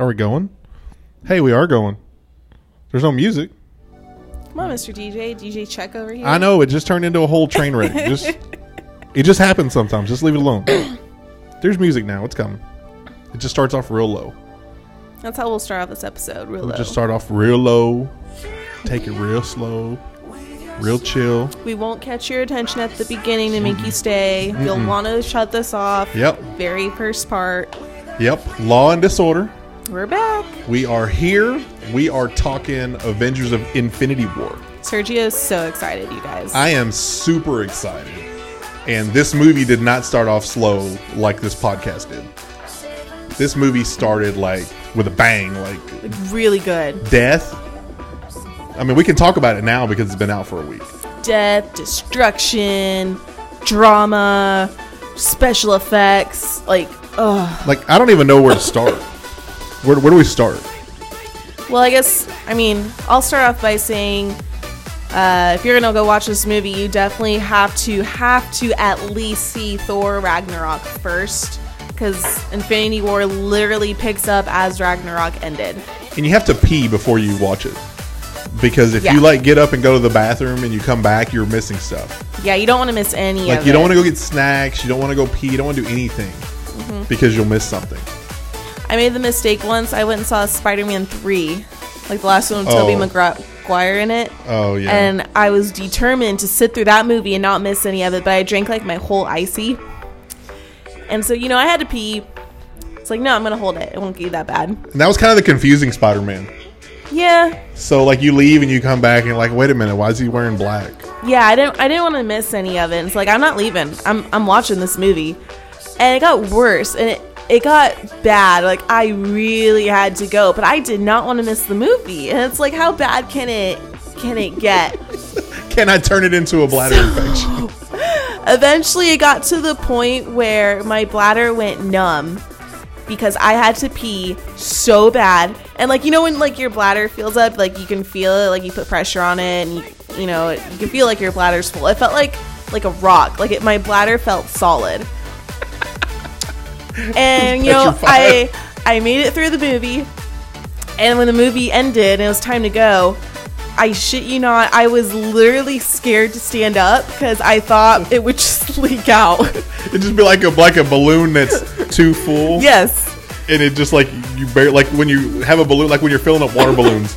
Are we going? Hey, we are going. There's no music. Come on, Mr. DJ, DJ Check over here. I know it just turned into a whole train wreck. just it just happens sometimes. Just leave it alone. There's music now. It's coming. It just starts off real low. That's how we'll start off this episode. Real We'll low. just start off real low. Take it real slow. Real chill. we won't catch your attention at the beginning to make you stay. You'll want to shut this off. Yep. Very first part. Yep. Law and disorder. We're back. We are here. We are talking Avengers of Infinity War. Sergio's so excited, you guys. I am super excited. And this movie did not start off slow like this podcast did. This movie started like with a bang, like really good. death. I mean, we can talk about it now because it's been out for a week. Death, destruction, drama, special effects. Like, ugh. Like, I don't even know where to start. Where, where do we start? Well, I guess, I mean, I'll start off by saying uh, if you're going to go watch this movie, you definitely have to, have to at least see Thor Ragnarok first. Because Infinity War literally picks up as Ragnarok ended. And you have to pee before you watch it. Because if Yeah. you like get up and go to the bathroom and you come back, you're missing stuff. Yeah, you don't want to miss any Like you don't want to go get snacks, you don't want to go pee, you don't want to do anything Mm-hmm. because you'll miss something. I made the mistake once. I went and saw Spider Man 3, like the last one with Oh. Tobey Maguire in it. Oh yeah. And I was determined to sit through that movie and not miss any of it, but I drank like my whole icy. And so, you know, I had to pee. It's like, no, I'm going to hold it. It won't get that bad. And that was kind of the confusing Spider-Man. Yeah. So like you leave and you come back and you're like, wait a minute, why is he wearing black? Yeah, I didn't I didn't want to miss any of it. It's like I'm not leaving. I'm I'm watching this movie. And it got worse and it it got bad. Like I really had to go, but I did not want to miss the movie. And it's like how bad can it can it get? Can I turn it into a bladder infection? Eventually, it got to the point where my bladder went numb because I had to pee so bad. And like you know when like your bladder feels up, like you can feel it, like you put pressure on it, and you, you know you can feel like your bladder's full. It felt like like a rock. Like it, my bladder felt solid. And you know I I made it through the movie, and when the movie ended and it was time to go. I shit you not, I was literally scared to stand up because I thought it would just leak out. It'd just be like a like a balloon that's too full. yes. And it just like you barely like when you have a balloon like when you're filling up water balloons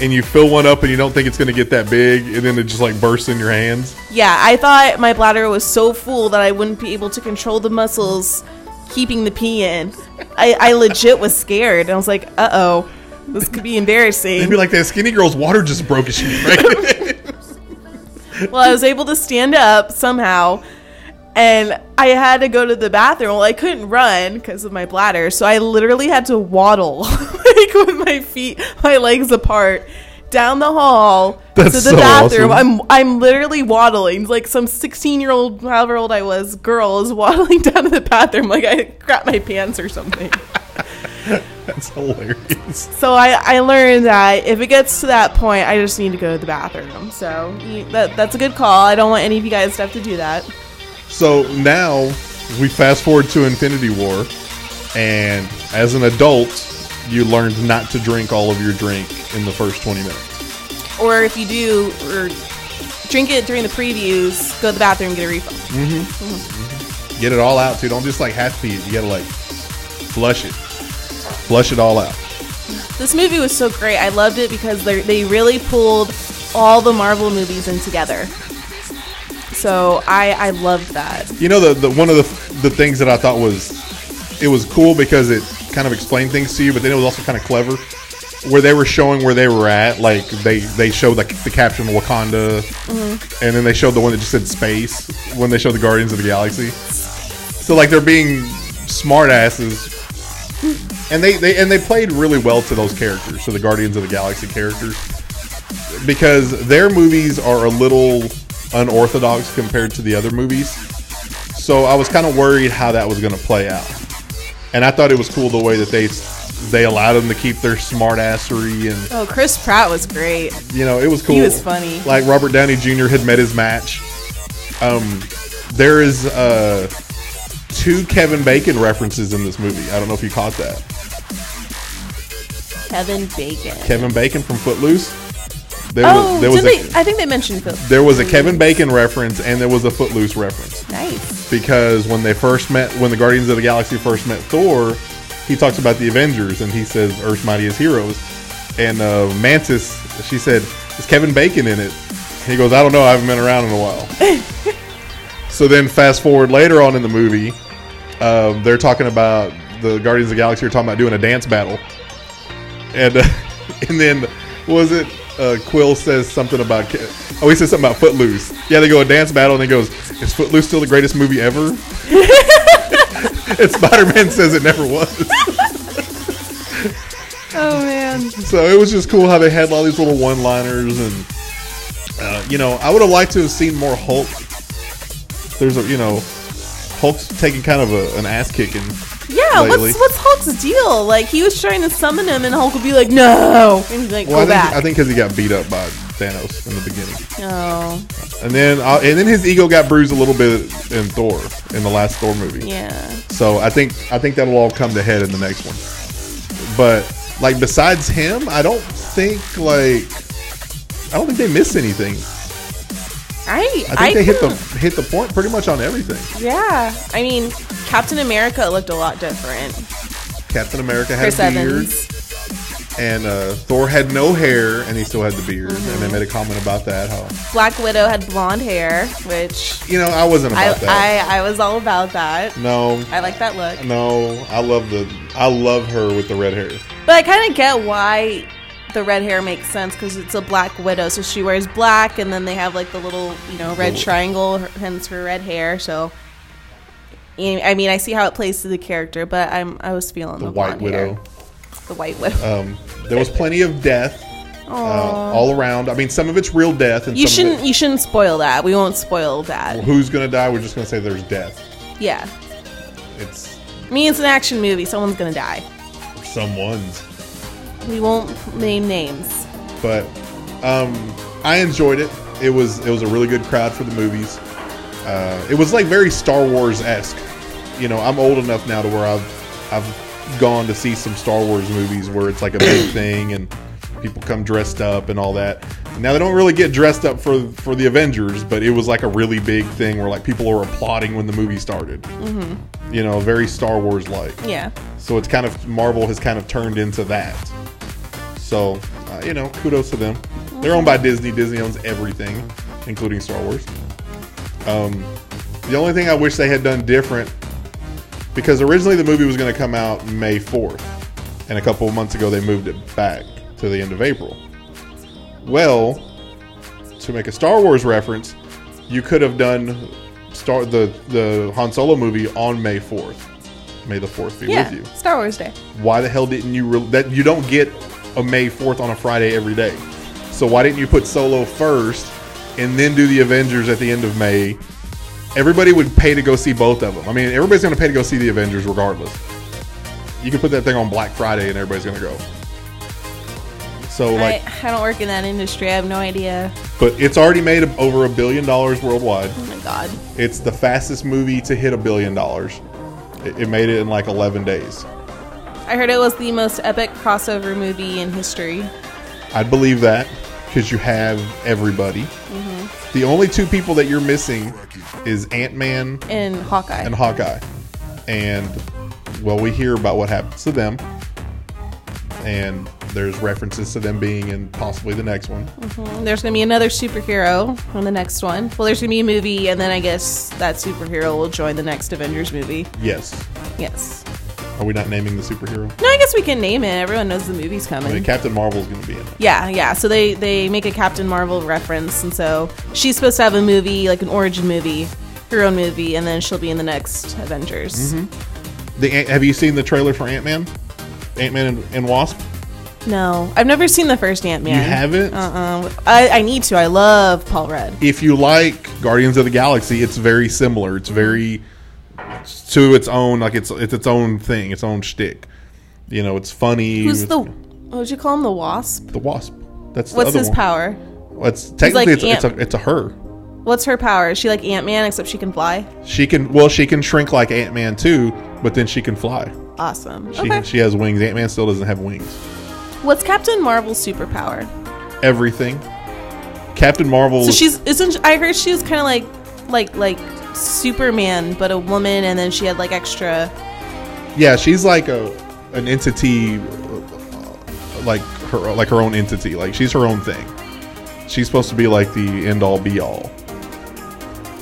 and you fill one up and you don't think it's gonna get that big and then it just like bursts in your hands. Yeah, I thought my bladder was so full that I wouldn't be able to control the muscles keeping the pee in. I, I legit was scared. I was like, uh oh, this could be embarrassing. be like that skinny girl's water just broke right? Well, I was able to stand up somehow. And I had to go to the bathroom. Well, I couldn't run because of my bladder, so I literally had to waddle, like with my feet, my legs apart, down the hall That's to the so bathroom. awesome. I'm I'm literally waddling, like some 16 year old, however old I was, girl is waddling down to the bathroom, like I crap my pants or something. That's hilarious. So I, I learned that if it gets to that point, I just need to go to the bathroom. So that that's a good call. I don't want any of you guys to have to do that. So now we fast forward to Infinity War, and as an adult, you learned not to drink all of your drink in the first 20 minutes. Or if you do, or drink it during the previews, go to the bathroom and get a refill. Mm-hmm. Mm-hmm. Get it all out too. Don't just like half pee it. You gotta like flush it. Flush it all out. This movie was so great. I loved it because they they really pulled all the Marvel movies in together. So I I loved that. You know the, the one of the the things that I thought was it was cool because it kind of explain things to you, but then it was also kind of clever. Where they were showing where they were at, like they they showed like the caption Wakanda, mm-hmm. and then they showed the one that just said space when they showed the Guardians of the Galaxy. So like they're being smart asses, and they, they and they played really well to those characters, to the Guardians of the Galaxy characters, because their movies are a little unorthodox compared to the other movies. So I was kind of worried how that was going to play out, and I thought it was cool the way that they they allowed them to keep their smartassery and Oh, Chris Pratt was great. you know it was cool. He was funny. Like Robert Downey Jr. had met his match. Um, there is uh, two Kevin Bacon references in this movie. I don't know if you caught that. Kevin Bacon. Kevin Bacon from Footloose. There oh, was there was a, they? I think they mentioned Phil. there was a Kevin Bacon reference and there was a Footloose reference Nice. Because when they first met, when the Guardians of the Galaxy first met Thor, he talks about the Avengers and he says Earth's mightiest heroes, and uh, Mantis she said is Kevin Bacon in it? And he goes I don't know I haven't been around in a while. so then fast forward later on in the movie, um, they're talking about the Guardians of the Galaxy are talking about doing a dance battle, and uh, and then was it uh, Quill says something about oh he says something about Footloose. Yeah, they go a dance battle and he goes, "Is Footloose still the greatest movie ever?" and Spider Man says it never was. Oh man. So it was just cool how they had all these little one liners and uh, you know I would have liked to have seen more Hulk. There's a you know Hulk's taking kind of a, an ass kicking. Yeah, lately. what's what's Hulk's deal? Like he was trying to summon him, and Hulk would be like, "No," and he'd like, Well, I think back." I think because he got beat up by Thanos in the beginning. oh, And then, uh, and then his ego got bruised a little bit in Thor, in the last Thor movie. yeah. So I think I think that'll all come to head in the next one. But like besides him, I don't think like I don't think they missed anything. I I think they hit the hit the point pretty much on everything. Yeah, I mean, Captain America looked a lot different. Captain America had Chris a beard, Evans, and uh, Thor had no hair, and he still had the beard. And Mm-hmm. they made a comment about that. How Black Widow had blonde hair, which you know I wasn't I about that. I, I was all about that. no, I like that look, no, I love the I love her with the red hair. but I kind of get why the red hair makes sense because it's a Black Widow, so she wears black, and then they have like the little you know red triangle, hence her red hair. So. I mean, I see how it plays to the character, but I'm I was feeling The the, White blonde hair. Widow. the White Widow. Um, there was plenty of death uh, all around. I mean, some of it's real death, and You shouldn't. You shouldn't spoil that. We won't spoil that. it, who's going to die? We're just going to say there's death. Yeah. It's I mean, it's an action movie. Someone's gonna die. someone's, We won't name names. but um, I enjoyed it. It was it was a really good crowd for the movies. Uh, it was like very Star Wars esque. You know, I'm old enough now to where I've I've gone to see some Star Wars movies where it's like a big thing and people come dressed up and all that. Now they don't really get dressed up for for the Avengers, but it was like a really big thing where like people were applauding when the movie started. Mm-hmm. You know, very Star Wars like. Yeah. So it's kind of Marvel has kind of turned into that. So uh, you know, kudos to them. They're owned by Disney. Disney owns everything, including Star Wars. Um, the only thing I wish they had done different, because originally the movie was going to come out May fourth, and a couple of months ago they moved it back to the end of April. Well, to make a Star Wars reference, you could have done Star the the Han Solo movie on May fourth. May the fourth be Yeah. with you Star Wars Day. why the hell didn't you re- that you don't get a May 4th on a Friday every day. So why didn't you put Solo first and then do the Avengers at the end of May? Everybody would pay to go see both of them. I mean, everybody's going to pay to go see the Avengers regardless. You can put that thing on Black Friday and everybody's going to go. So like I, I don't work in that industry. I have no idea. but it's already made over a billion dollars worldwide. Oh my god. It's the fastest movie to hit a billion dollars. It, it made it in like 11 days. I heard it was the most epic crossover movie in history. I'd believe that because you have everybody. Mm-hmm. The only two people that you're missing is Ant Man and Hawkeye. and Hawkeye, and well, we hear about what happens to them, and there's references to them being in possibly the next one. Mm-hmm. There's gonna be another superhero in the next one. Well, there's gonna be a movie, and then I guess that superhero will join the next Avengers movie. Yes, Yes. Are we not naming the superhero? No, I guess we can name it. Everyone knows the movie's coming. I mean, Captain Marvel's going to be in it. Yeah, yeah. So they they make a Captain Marvel reference, and so she's supposed to have a movie, like an origin movie, her own movie, and then she'll be in the next Avengers. Mm-hmm. The Ant- have you seen the trailer for Ant Man? Ant Man and, and Wasp. No, I've never seen the first Ant Man. You haven't? Uh-uh. I, I need to. I love Paul Rudd. if you like Guardians of the Galaxy, it's very similar. It's very to its own, like it's it's its own thing, its own shtick. You know, it's funny. Who's the? What would you call him? The Wasp. the Wasp? That's the What's his one. power? Well, It's technically like it's, it's a it's a her. What's her power? Is she like Ant Man except she can fly? She can well she can shrink like Ant Man too, but then she can fly. Awesome. She okay. she has wings. Ant Man still doesn't have wings. What's Captain Marvel's superpower? Everything. Captain Marvel. So she's isn't I heard she was kind of like like like Superman but a woman and then she had like extra yeah, she's like a an entity, uh, like her like her own entity. Like she's her own thing. She's supposed to be like the end all be all.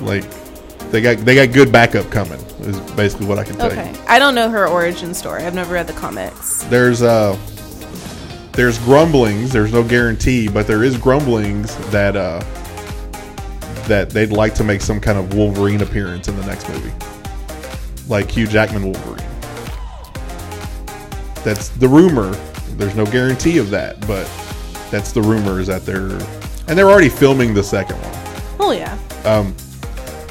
Like they got they got good backup coming. Is basically what I can tell you. Okay. you. I don't know her origin story. I've never read the comics. There's uh there's grumblings. There's no guarantee, but there is grumblings that uh that they'd like to make some kind of Wolverine appearance in the next movie, like Hugh Jackman Wolverine. That's the rumor. There's no guarantee of that, but that's the rumor is that they're and they're already filming the second one. Oh yeah. Um,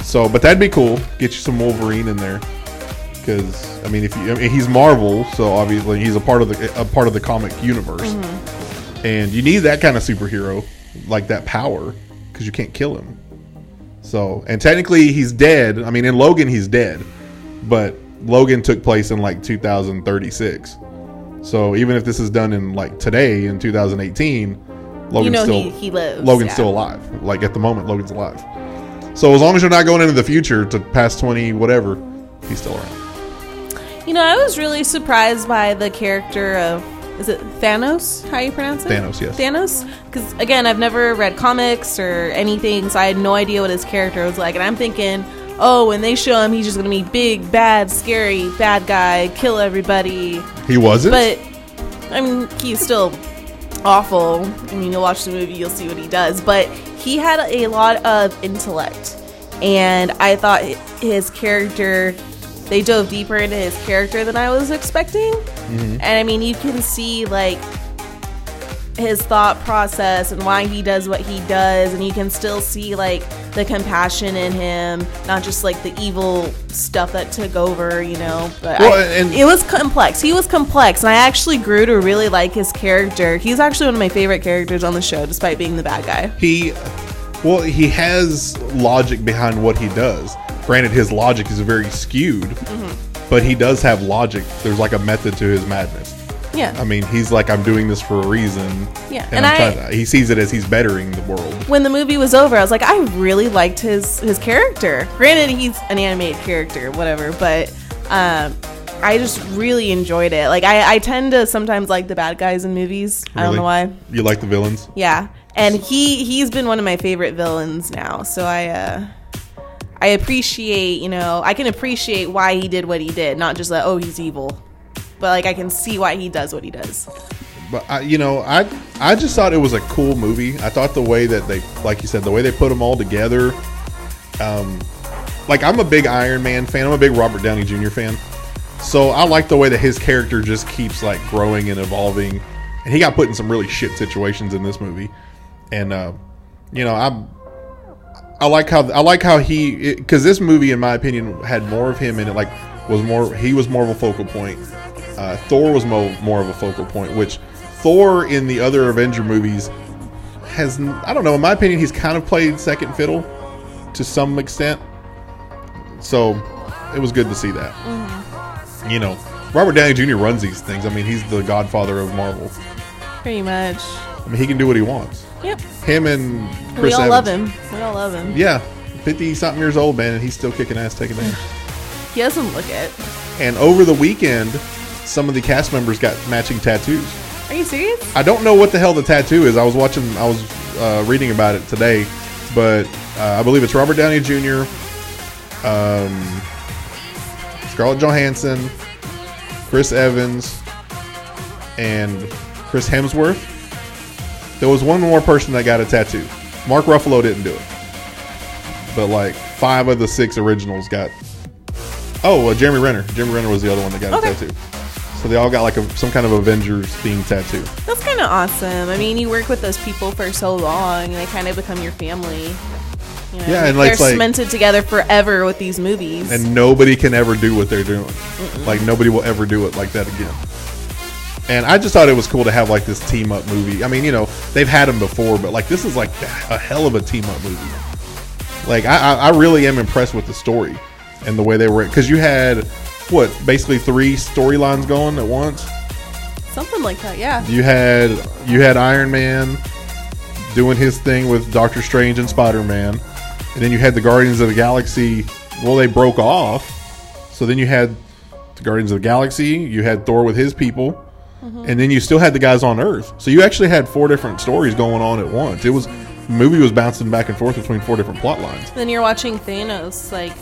so, but that'd be cool. Get you some Wolverine in there, because I mean, if you, I mean, he's Marvel, so obviously he's a part of the a part of the comic universe, and you need that kind of superhero, like that power, because you can't kill him. So, and technically he's dead. I mean, in Logan he's dead, but Logan took place in like 2036. So even if this is done in like today in 2018, Logan's you know still he, he lives. Logan's yeah. still alive. Like at the moment, Logan's alive. So as long as you're not going into the future to past twenty whatever, he's still around. You know, I was really surprised by the character of is it Thanos? How you pronounce it? Thanos, yes. Thanos. Because again, I've never read comics or anything, so I had no idea what his character was like. And I'm thinking, oh, when they show him, he's just gonna be big, bad, scary, bad guy, kill everybody. He wasn't. But I mean, he's still awful. I mean, you'll watch the movie, you'll see what he does. But he had a lot of intellect, and I thought his character. They dove deeper into his character than I was expecting, and I mean, you can see like his thought process and why he does what he does, and you can still see like the compassion in him, not just like the evil stuff that took over, you know. But Well, I- and- it was complex. He was complex, and I actually grew to really like his character. He's actually one of my favorite characters on the show, despite being the bad guy. he, well, he has logic behind what he does. Granted, his logic is very skewed, Mm-hmm. But he does have logic. There's like a method to his madness. Yeah. I mean, he's like, I'm doing this for a reason. Yeah, and, and I'm I- trying to, he sees it as he's bettering the world. when the movie was over, I was like, I really liked his his character. Granted, he's an animated character, whatever, but um, I just really enjoyed it. Like, I, I tend to sometimes like the bad guys in movies. I don't know why. You like the villains? Yeah, and he he's been one of my favorite villains now. So I uh, I appreciate you know I can appreciate why he did what he did, not just like oh he's evil, but like I can see why he does what he does. But I, you know, I I just thought it was a cool movie. I thought the way that they, like you said, the way they put them all together. Um, like I'm a big Iron Man fan. I'm a big Robert Downey Jr. fan. So I like the way that his character just keeps like growing and evolving. And he got put in some really shit situations in this movie. And uh, you know, I I like how I like how he because this movie, in my opinion, had more of him in it. Like was more he was more of a focal point. Uh, Thor was mo- more of a focal point, which Thor in the other Avenger movies has I don't know. In my opinion, he's kind of played second fiddle to some extent. So it was good to see that. You know, Robert Downey Jr. runs these things. I mean, he's the godfather of Marvel. Pretty much. I mean, he can do what he wants. Yep. Him and Chris we all Evans. love him. We all love him. Yeah, fifty something years old, man, and he's still kicking ass, taking names. He doesn't look it. and over the weekend, some of the cast members got matching tattoos. Are you serious? I don't know what the hell the tattoo is. I was watching, I was uh, reading about it today, but uh, I believe it's Robert Downey Jr., um, Scarlett Johansson, Chris Evans, and Chris Hemsworth. There was one more person that got a tattoo. Mark Ruffalo didn't do it, but like five of the six originals got. Oh, uh, Jeremy Renner. Jeremy Renner was the other one that got Okay. a tattoo. So they all got like a, some kind of Avengers themed tattoo. That's kind of awesome. I mean, you work with those people for so long, and they kind of become your family. You know? Yeah, and, like, they're like- cemented together forever with these movies. and nobody can ever do what they're doing. Like nobody will ever do it like that again. And I just thought it was cool to have like this team up movie. I mean, you know, they've had them before, but like this is like a hell of a team up movie. Like I, I I really am impressed with the story and the way they were because you had what basically three storylines going at once. Something like that, yeah. You had you had Iron Man doing his thing with Doctor Strange and Spider Man, and then you had the Guardians of the Galaxy. Well, they broke off, so then you had the Guardians of the Galaxy. You had Thor with his people, Mm-hmm. and then you still had the guys on Earth. So you actually had four different stories going on at once. It was the movie was bouncing back and forth between four different plot lines. Then you're watching Thanos, like,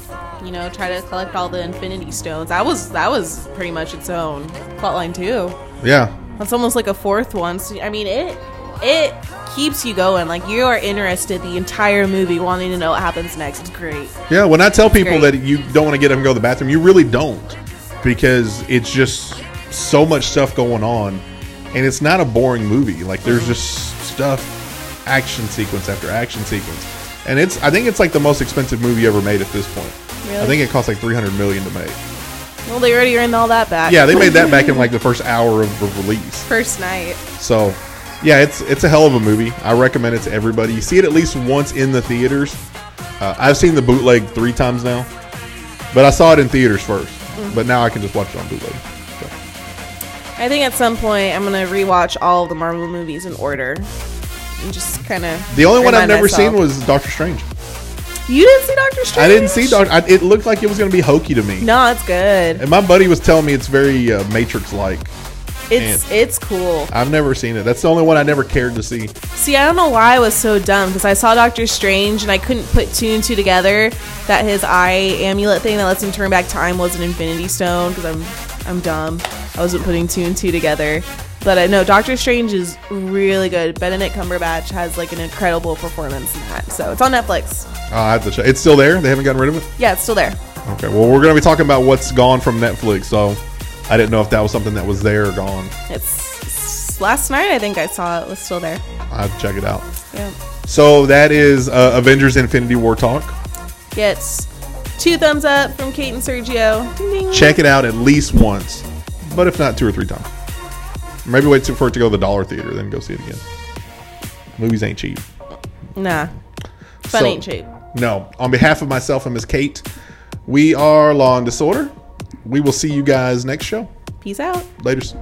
you know, try to collect all the Infinity Stones. That was that was pretty much its own plot line too. Yeah, That's almost like a fourth one. So, I mean, it it keeps you going. Like you are interested the entire movie, wanting to know what happens next. It's great. Yeah, when I tell people great. that you don't want to get up and go to the bathroom, you really don't because it's just so much stuff going on, and it's not a boring movie. Like there's just stuff, action sequence after action sequence, and it's I think it's like the most expensive movie ever made at this point. Really? I think it cost like 300 million to make. Well, they already earned all that back. Yeah, they made that back in like the first hour of, of release. first night. So, yeah, it's it's a hell of a movie. I recommend it to everybody. You see it at least once in the theaters. Uh, I've seen the bootleg three times now, but I saw it in theaters 1st But now I can just watch it on bootleg. I think at some point I'm gonna rewatch all of the Marvel movies in order, and just kind of. the only one I've never seen was Doctor Strange. You didn't see Doctor Strange. I didn't see Doctor. I, it looked like it was going to be hokey to me. No, it's good. And my buddy was telling me it's very uh, Matrix like. It's it's cool. I've never seen it. That's the only one I never cared to see. See, I don't know why I was so dumb because I saw Doctor Strange and I couldn't put two and two together that his eye amulet thing that lets him turn back time was an Infinity Stone because I'm I'm dumb. I wasn't putting two and two together. But I know Doctor Strange is really good. Benedict Cumberbatch has like an incredible performance in that. So it's on Netflix. Uh, I have to check. It's still there. They haven't gotten rid of it. Yeah, it's still there. Okay. Well, we're going to be talking about what's gone from Netflix. So I didn't know if that was something that was there or gone. It's, it's last night I think I saw it was still there. I have to check it out. Yeah. So that is uh, Avengers: Infinity War talk. Gets two thumbs up from Kate and Sergio. Ding, ding. Check it out at least once, but if not, two or three times. Maybe wait for it to go to the dollar theater, then go see it again. Movies ain't cheap. Nah. Fun So- ain't cheap. No. On behalf of myself and Miss Kate, we are Law and Disorder. We will see you guys next show. Peace out. Laters.